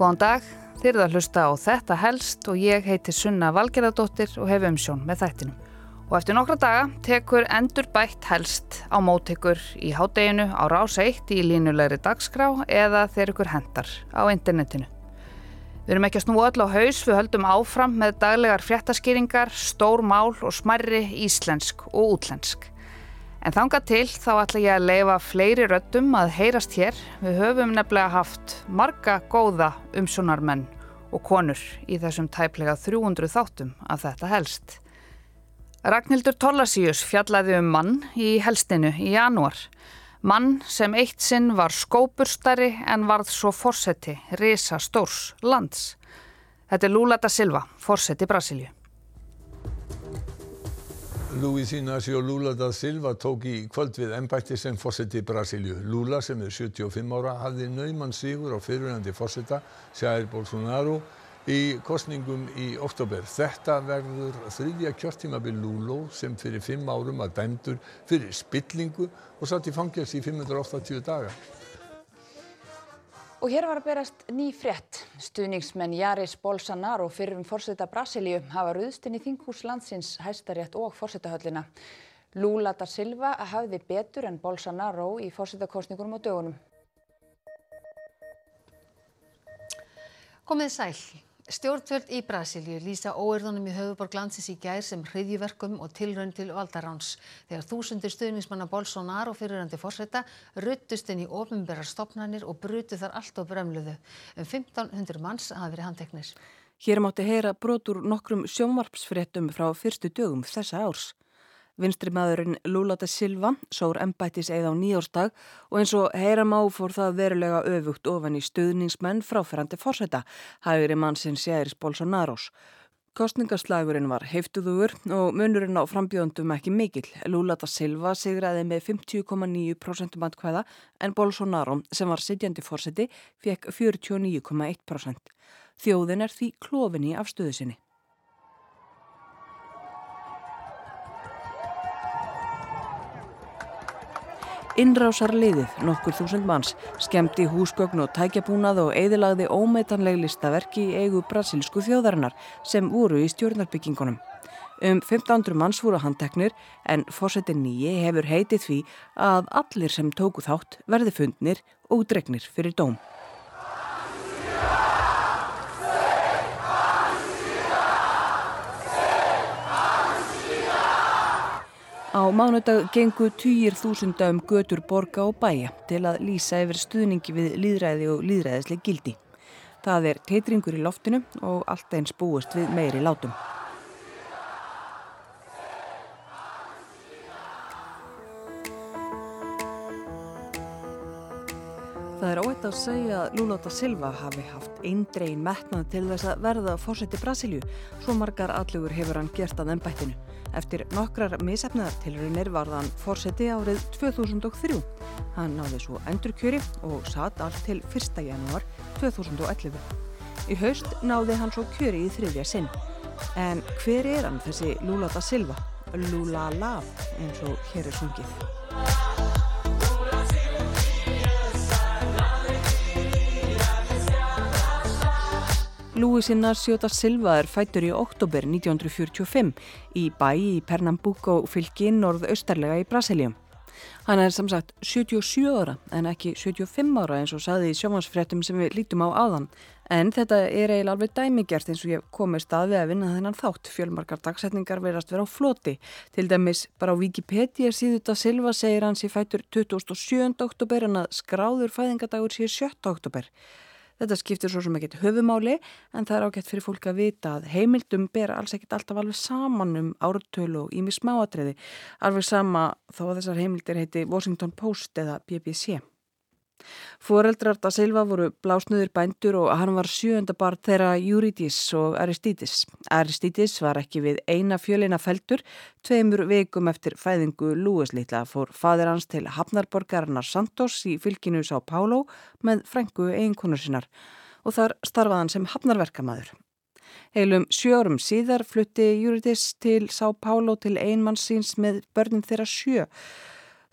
Góðan dag, þið eruð að hlusta á þetta helst og ég heiti Sunna Valgerðardóttir og hef umsjón með þættinum. Og eftir nokkra daga tekur endur bætt helst á mótekur í hádeginu á rás 1 í línulegri dagskrá eða þeir ykkur hendar á internetinu. Við erum ekki að snúa öll á haus, við höldum áfram með daglegar fréttaskýringar, stór mál og smerri íslensk og útlensk. En þanga til þá ætla ég að leifa fleiri röttum að heyrast hér. Við höfum nefnilega haft marga góða umsjónarmenn og konur í þessum tæplega 300 þáttum af þetta helst. Ragnhildur Tollasíus fjallaði um mann í helstinu í janúar. Mann sem eitt sinn var skópurstari en varð svo fórseti, risa stórs lands. Þetta er Lula da Silva, fórseti Brasilju. Luís Inácio Lula da Silva tók í kvöld við embætti sem fórseti Brasilju. Lula sem er 75 ára hafði naumann sigur á fyrirhandi fórseta Jair Bolsonaro í kostningum í oktober. Þetta verður þriðja kjörtímabil Lulo sem fyrir fimm árum að dæmdur fyrir spillingu og satt í fangjast í 580 daga. Og hér var að berast ný frétt. Stuðningsmenn Jaris Bolsonaro fyrrum fórseta Brasilíu hafa ruðst inn í þinghús landsins hæstarétt og fórsetahöllina. Lula da Silva hafði betur en Bolsonaro í fórsetakostningunum á dögunum. Komið sæl. Stjórnvöld í Brasilíu lýsa óerðunum í höfuborg landsins í gær sem hriðjuverkum og tilraun til valdaráns. Þegar þúsundir stuðningsmanna Bolsonaro fyrirrandi fórseta ruttust inn í ofinberrar stopnarnir og brutu þar allt og bremluðu. Um 1500 manns hafi verið handteknir. Hér mátti heyra brotur nokkrum sjónvarpsfréttum frá fyrstu dögum þessa árs. Vinstri maðurinn Lula da Silva sór embættis eða á nýjórstag og eins og heyra má fór það verulega öfugt ofan í stuðningsmenn fráferandi fórseta, hægri mann sem séris Bolsonaros. Kostningaslagurinn var heiftuðugur og munurinn á frambjöndum ekki mikil. Lula da Silva sigraði með 50,9% matkvæða en Bolsonaro sem var sitjandi fórseti fekk 49,1%. Þjóðin er því klofinni af stuðu sinni. Innrásarliðið, nokkur þúsund manns, skemmti húsgögn og tækjabúnað og eðilagði ómeitanleg listaverki í eigu brasilsku þjóðarinnar sem voru í stjórnarbyggingunum. Um 1500 manns voru handteknir en fórsetin nýji hefur heitið því að allir sem tóku þátt verði fundnir og dregnir fyrir dóm. Á mánudag gengu týjir þúsunda um götur borga og bæja til að lýsa yfir stuðningi við líðræði og líðræðisleg gildi. Það er teitringur í loftinu og allt eins búist við meiri látum. Það er óætt að segja að Lula da Silva hafi haft eindregin metnað til þess að verða fórseti Brasilju. Svo margar allugur hefur hann gert að ennbættinu. Eftir nokkrar misefnaðartilrunir var þann fórseti árið 2003. Hann náði svo endurkjöri og satt allt til 1. janúar 2011. Í haust náði hann svo kjöri í þriðja sinn. En hver er hann þessi Lula da Silva? Lula Lab eins og hér er sungið. Luis Inácio da Silva er fættur í oktober 1945 í bæ í Pernambuco fylgi norðaustarlega í Brasilíum. Hann er samsagt 77 ára en ekki 75 ára eins og saði í sjómansfréttum sem við lítum á áðan. En þetta er eiginlega alveg dæmigjart eins og ég komið staði að vinna þennan þátt. Fjölmarkar dagsetningar verðast vera á floti. Til dæmis bara á Wikipedia síðu da Silva segir hans í fættur 27. oktober en að skráður fæðingadagur sé 7. oktober. Þetta skiptir svo sem ekkert höfumáli en það er ágætt fyrir fólk að vita að heimildum ber alls ekkert alltaf alveg saman um ártölu og ími smáatriði. Alveg sama þó að þessar heimildir heiti Washington Post eða BBC. Fóreldrar da Silva voru blásnöður bændur og hann var sjöönda barn þeirra Eurydice og Aristides. Aristides var ekki við eina fjölina feldur, tveimur veikum eftir fæðingu Lúis litla fór fadir hans til Hafnarborgarinnar Santos í fylginu Sá Pálo með frængu eiginkonur sinnar og þar starfaði hann sem hafnarverkamaður. Heilum sjörum síðar flutti Eurydice til Sá Pálo til einmanns síns með börnin þeirra sjö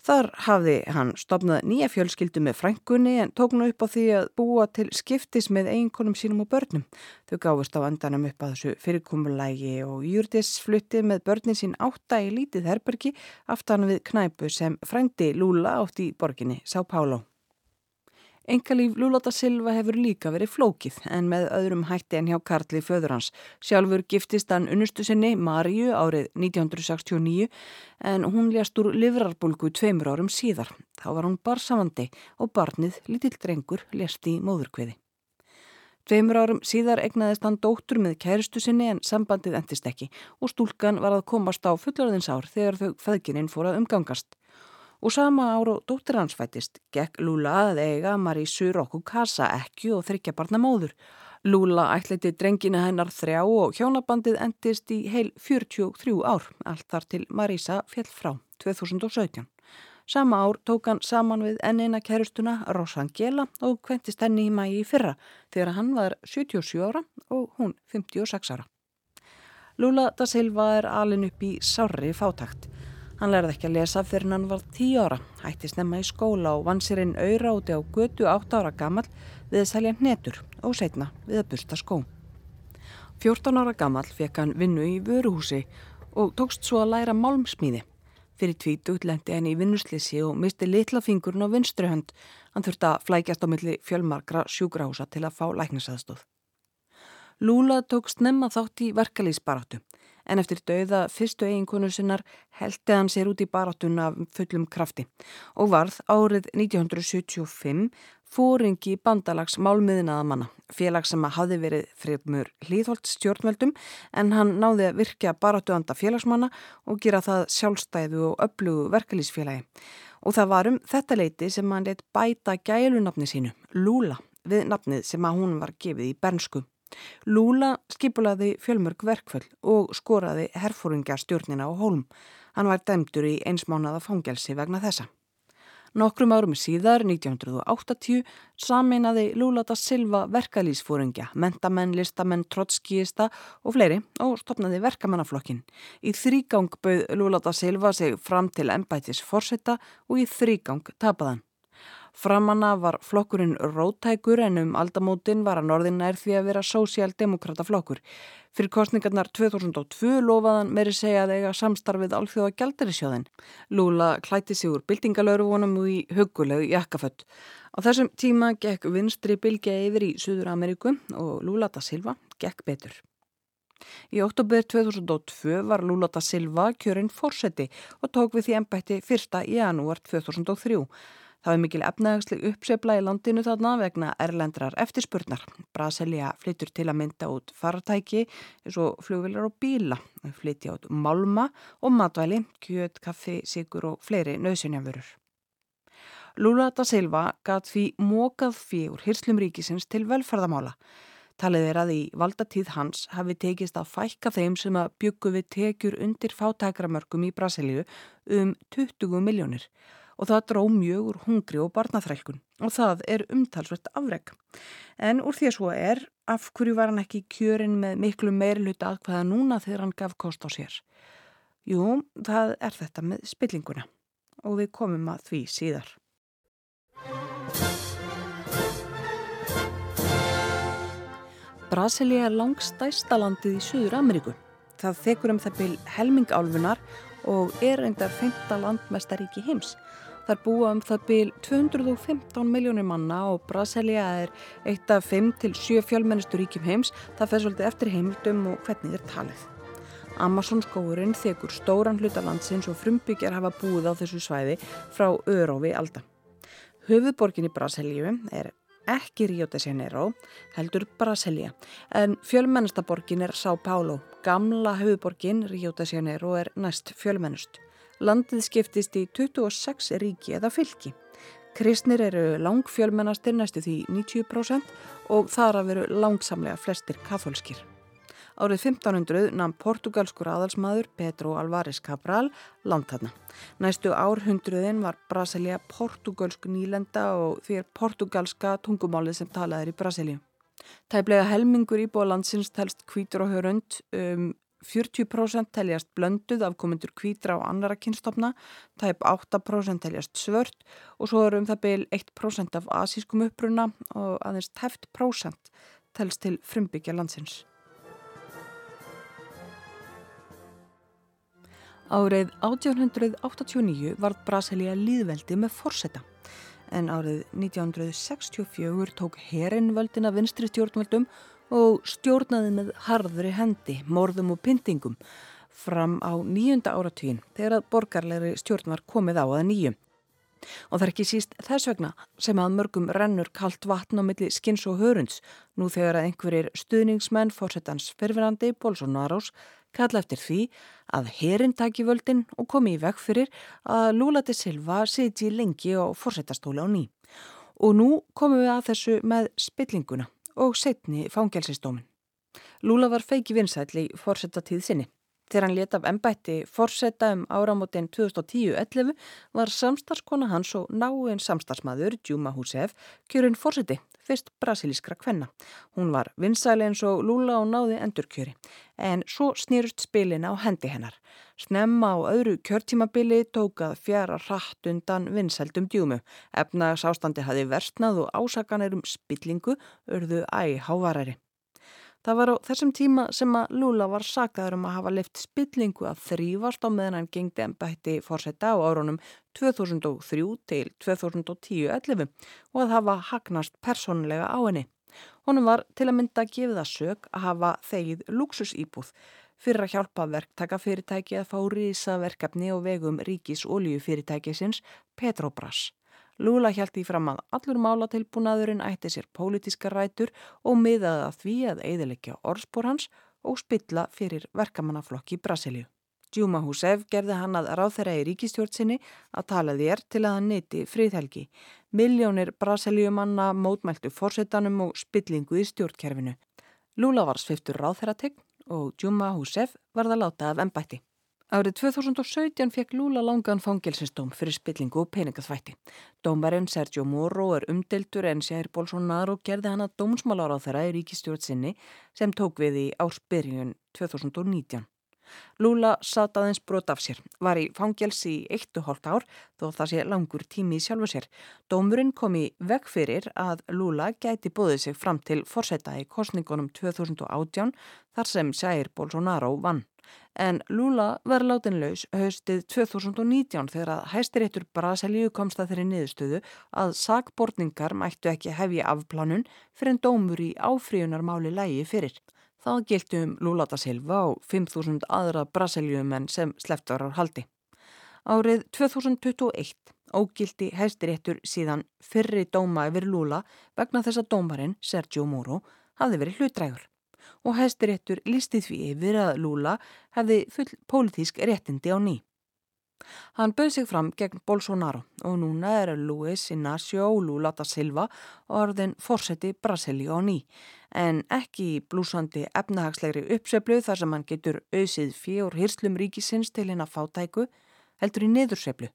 Þar hafði hann stopnað nýja fjölskyldu með frængunni en tók nú upp á því að búa til skiptis með einkonum sínum og börnum. Þau gáfust á endanum upp að þessu fyrirkomulægi og Júrdis flutti með börnin sín átta í lítið herbergi aftan við knæpu sem frændi Lula átt í borginni Sá Páló. Engalíf Lúlóta Silva hefur líka verið flókið en með öðrum hætti en hjá Karli föður hans. Sjálfur giftist hann unnustu sinni Maríu árið 1969 en hún lést úr livrarbulgu tveimur árum síðar. Þá var hún barsamandi og barnið, lítill drengur, lést í móðurkviði. Tveimur árum síðar egnaðist hann dóttur með kæristu sinni en sambandið endist ekki og stúlkan var að komast á fullorðinsár þegar þau feðgininn fór að umgangast og sama ára dóttir hans fættist gekk Lula að eiga Marísu Rokku Kasa ekki og þryggja barna móður. Lula ætleiti drengina hennar þrjá og hjónabandið endist í heil 43 ár, allt þar til Marísa fjell frá 2017. Sama ár tók hann saman við ennina kærustuna Rosangela og kventist henni í mægi í fyrra þegar hann var 77 ára og hún 56 ára. Lula da Silva er alin upp í sárri fátakt. Hann lærði ekki að lesa fyrir hann var tíu ára, hætti snemma í skóla og vann sér inn auðra úti á götu átt ára gammal við að selja hnetur og setna við að busta skó. 14 ára gammal fekk hann vinnu í vöruhúsi og tókst svo að læra málmsmíði. Fyrir tvítugt lendi henni í vinnuslisi og misti litla fingurinn á vinstruhönd. Hann þurfti að flækjast á milli fjölmarkra sjúgrahúsa til að fá læknisaðstóð. Lúla tók snemma þátt í verkalýsbaráttu en eftir dauða fyrstu eiginkonu sinnar heldi hann sér út í baráttuna fullum krafti og varð árið 1975 fóringi bandalags málmiðinaða manna, félag sem að hafi verið fremur hlýðholt stjórnveldum en hann náði að virkja baráttuanda félagsmanna og gera það sjálfstæðu og öflugu verkalýsfélagi. Og það var um þetta leiti sem hann leitt bæta gælunafni sínu, Lúla, við nafnið sem að hún var gefið í bernsku. Lúla skipulaði fjölmörg verkföll og skoraði herfóringjarstjórnina á hólm. Hann var dæmdur í einsmánaða fangelsi vegna þessa. Nokkrum árum síðar, 1980, sameinaði Lula da Silva verkalýsfóringja, mentamenn, listamenn, trotskíista og fleiri og stopnaði verkamannaflokkin. Í þrýgang bauð Lula da Silva sig fram til ennbætis forsetta og í þrýgang tapaðan. Framanna var flokkurinn rótækur en um aldamótin var að norðin nær því að vera sósialdemokrata flokkur. Fyrir kostningarnar 2002 lofaðan meiri segja að eiga samstarfið alþjóða gældarisjóðin. Lula klæti sig úr bildingalörufunum og í hugulegu jakkafött. Á þessum tíma gekk vinstri bilgja yfir í Suður Ameríku og Lula da Silva gekk betur. Í oktober 2002 var Lula da Silva kjörinn fórseti og tók við því ennbætti 1. janúar 2003. Það var mikil efnahagsleg uppsefla í landinu þarna vegna erlendrar eftirspurnar. Brasilia flyttur til að mynda út fartæki eins og flugvilar og bíla. Flytja út málma og matvæli, kjöt, kaffi, sigur og fleiri nöðsynjafurur. Lula da Silva gæt því mókað fyrir hyrslum ríkisins til velferðamála. Talið er að í valdatíð hans hafi tekist að fækka þeim sem að byggu við tekjur undir fátækramörkum í Brasilíu um 20 miljónir og það dró mjög úr hungri og barnaþrælkun og það er umtalsvert afreg. En úr því að svo er, af hverju var hann ekki kjörin með miklu meirluta aðkvæða núna þegar hann gaf kost á sér? Jú, það er þetta með spillinguna og við komum að því síðar. Brasilia er langstæsta landið í Suður Ameríku. Það þekur um það byl helmingálfunar og er reyndar 15 landmestaríki heims. Þar búa um það byl 215 miljónir manna og Brasilia er eitt af 5-7 fjölmennistu ríkjum heims. Það fer svolítið eftir heimildum og hvernig þeir talið. Amazon skóurinn þekur stóran hluta landsins og frumbyggjar hafa búið á þessu svæði frá örófi alda. Höfuborgin í Brasilíu er ekki Rio de Janeiro, heldur Brasilia, en fjölmennasta borgin er São Paulo. Gamla höfuborgin Rio de Janeiro er næst fjölmennust. Landið skiptist í 26 ríki eða fylki. Kristnir eru langfjölmennastir næstu því 90% og þar að veru langsamlega flestir katholskir. Árið 1500 namn portugalskur aðalsmaður Pedro Alvarez Cabral landhanna. Næstu árhundruðin var Brasilia portugalsk nýlenda og því er portugalska tungumálið sem talaðir í Brasilíu. Tæplega helmingur íbúa landsins telst kvítur og hörund um 40% teljast blönduð af komundur kvítra á annara kynstofna, tæp 8% teljast svört og svo eru um það byl 1% af asískum uppruna og aðeins tæft prósent telst til frumbyggja landsins. Árið 1889 varð Brasilia líðveldi með forsetta en árið 1964 tók herin völdina vinstri stjórnvöldum og stjórnaði með harðri hendi, morðum og pyntingum fram á nýjunda áratvín þegar að borgarleiri stjórn var komið á að nýju. Og það er ekki síst þess vegna sem að mörgum rennur kallt vatn á milli skins og hörunds nú þegar að einhverjir stuðningsmenn fórsetans ferfinandi Bolsonarós kalla eftir því að herin taki völdin og komi í veg fyrir að Lula de Silva siti lengi á fórsetastóla á ný. Og nú komum við að þessu með spillinguna og setni fangelsistómin. Lula var feiki vinsæl í fórsetatíð sinni. Þegar hann leta af ennbætti fórseta um áramótin 2010-11 var samstarskona hans og náinn samstarsmaður Djúma Húsef kjörinn fórseti fyrst brasilískra kvenna. Hún var vinsæli eins og Lula og náði endurkjöri en svo snýrust spilin á hendi hennar. Snemma á öðru kjörtímabili tókað fjara rætt undan vinsældum djúmu. Efnags ástandi hafi versnað og ásakanir um spillingu örðu æg hávarari. Það var á þessum tíma sem að Lula var sakaður um að hafa lift spillingu að þrývast á meðan hann gengdi ennbætti fórsetta á árunum 2003 til 2010-11 og að hafa hagnast persónulega á henni. Honum var til að mynda að gefa það sög að hafa þegið luxusýbúð fyrir að hjálpa verktaka fyrirtæki að fá rísa verkefni og vegum ríkis oljufyrirtækisins Petrobras. Lula hjælt í fram að allur málatilbúnaðurinn ætti sér pólitíska rætur og miðaði að því að eiðilegja orðspór hans og spilla fyrir verkamannaflokki Brasilíu. Djúma Húsef gerði hann að ráð þeirra í ríkistjórnsinni að tala þér til að hann neyti fríðhelgi. Miljónir Brasilíumanna mótmæltu fórsetanum og spillingu í stjórnkerfinu. Lula var sviftur ráð þeirra tegn og Djúma Húsef varða láta af ennbætti. Árið 2017 fekk Lula langan fangilsistóm fyrir spillingu og peningaþvætti. Dómarinn Sergio Moro er umdeltur en Jair Bolsonaro gerði hann að dómsmálar á þeirra í ríkistjórn sinni sem tók við í ársbyrjun 2019. Lula satt aðeins brot af sér, var í fangelsi í eittu hóllt ár þó það sé langur tími í sjálfu sér. Dómurinn kom í veg fyrir að Lula gæti búið sig fram til forsetta í kostningunum 2018 þar sem Jair Bolsonaro vann en Lula var látinlaus haustið 2019 þegar að hæstiréttur Brasilíu komst að þeirri niðurstöðu að sagbortningar mættu ekki hefja afplánun fyrir en dómur í áfríunarmáli lægi fyrir. Það gildi um Lula da Silva og 5.000 aðra Brasilíumenn sem sleft var á haldi. Árið 2021 ógildi hæstiréttur síðan fyrri dóma yfir Lula vegna þess að dómarinn Sergio Moro hafði verið hlutrægur og hæstiréttur lísti því yfir að Lula hefði full pólitísk réttindi á ný. Hann bauð sig fram gegn Bolsonaro og núna er Luis Inácio Lula da Silva orðin fórseti Brasili á ný. En ekki blúsandi efnahagslegri uppseflu þar sem hann getur auðsið fjór hyrslum ríkisins til henn að fátæku heldur í niðurseflu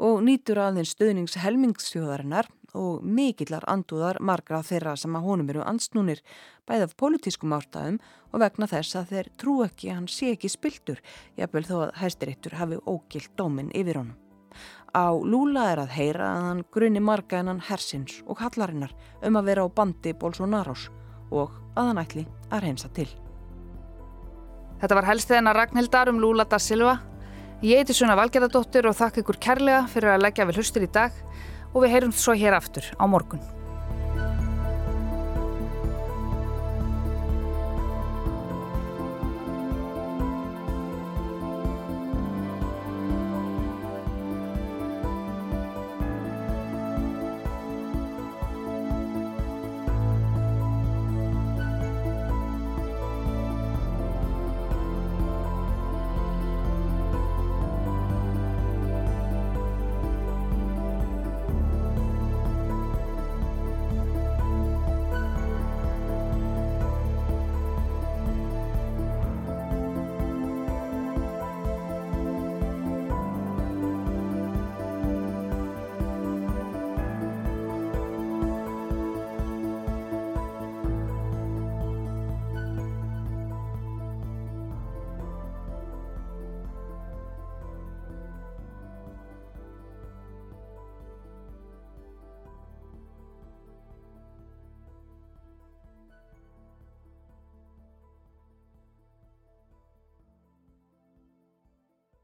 og nýtur aðeins stöðnings helmingsþjóðarinnar og mikillar andúðar margra þeirra sem að honum eru ansnúnir bæð af politískum ástæðum og vegna þess að þeir trú ekki hann sé ekki spiltur, jafnvel þó að hæstirittur hafi ógilt dóminn yfir honum. Á Lula er að heyra að hann grunni marga en hann hersins og hallarinnar um að vera á bandi Bolsonarós og að hann ætli að reynsa til. Þetta var helst þegar Ragnhildar um Lula da Silva Ég heiti Sunna Valgerðardóttir og þakka ykkur kærlega fyrir að leggja við hlustir í dag og við heyrum svo hér aftur á morgun.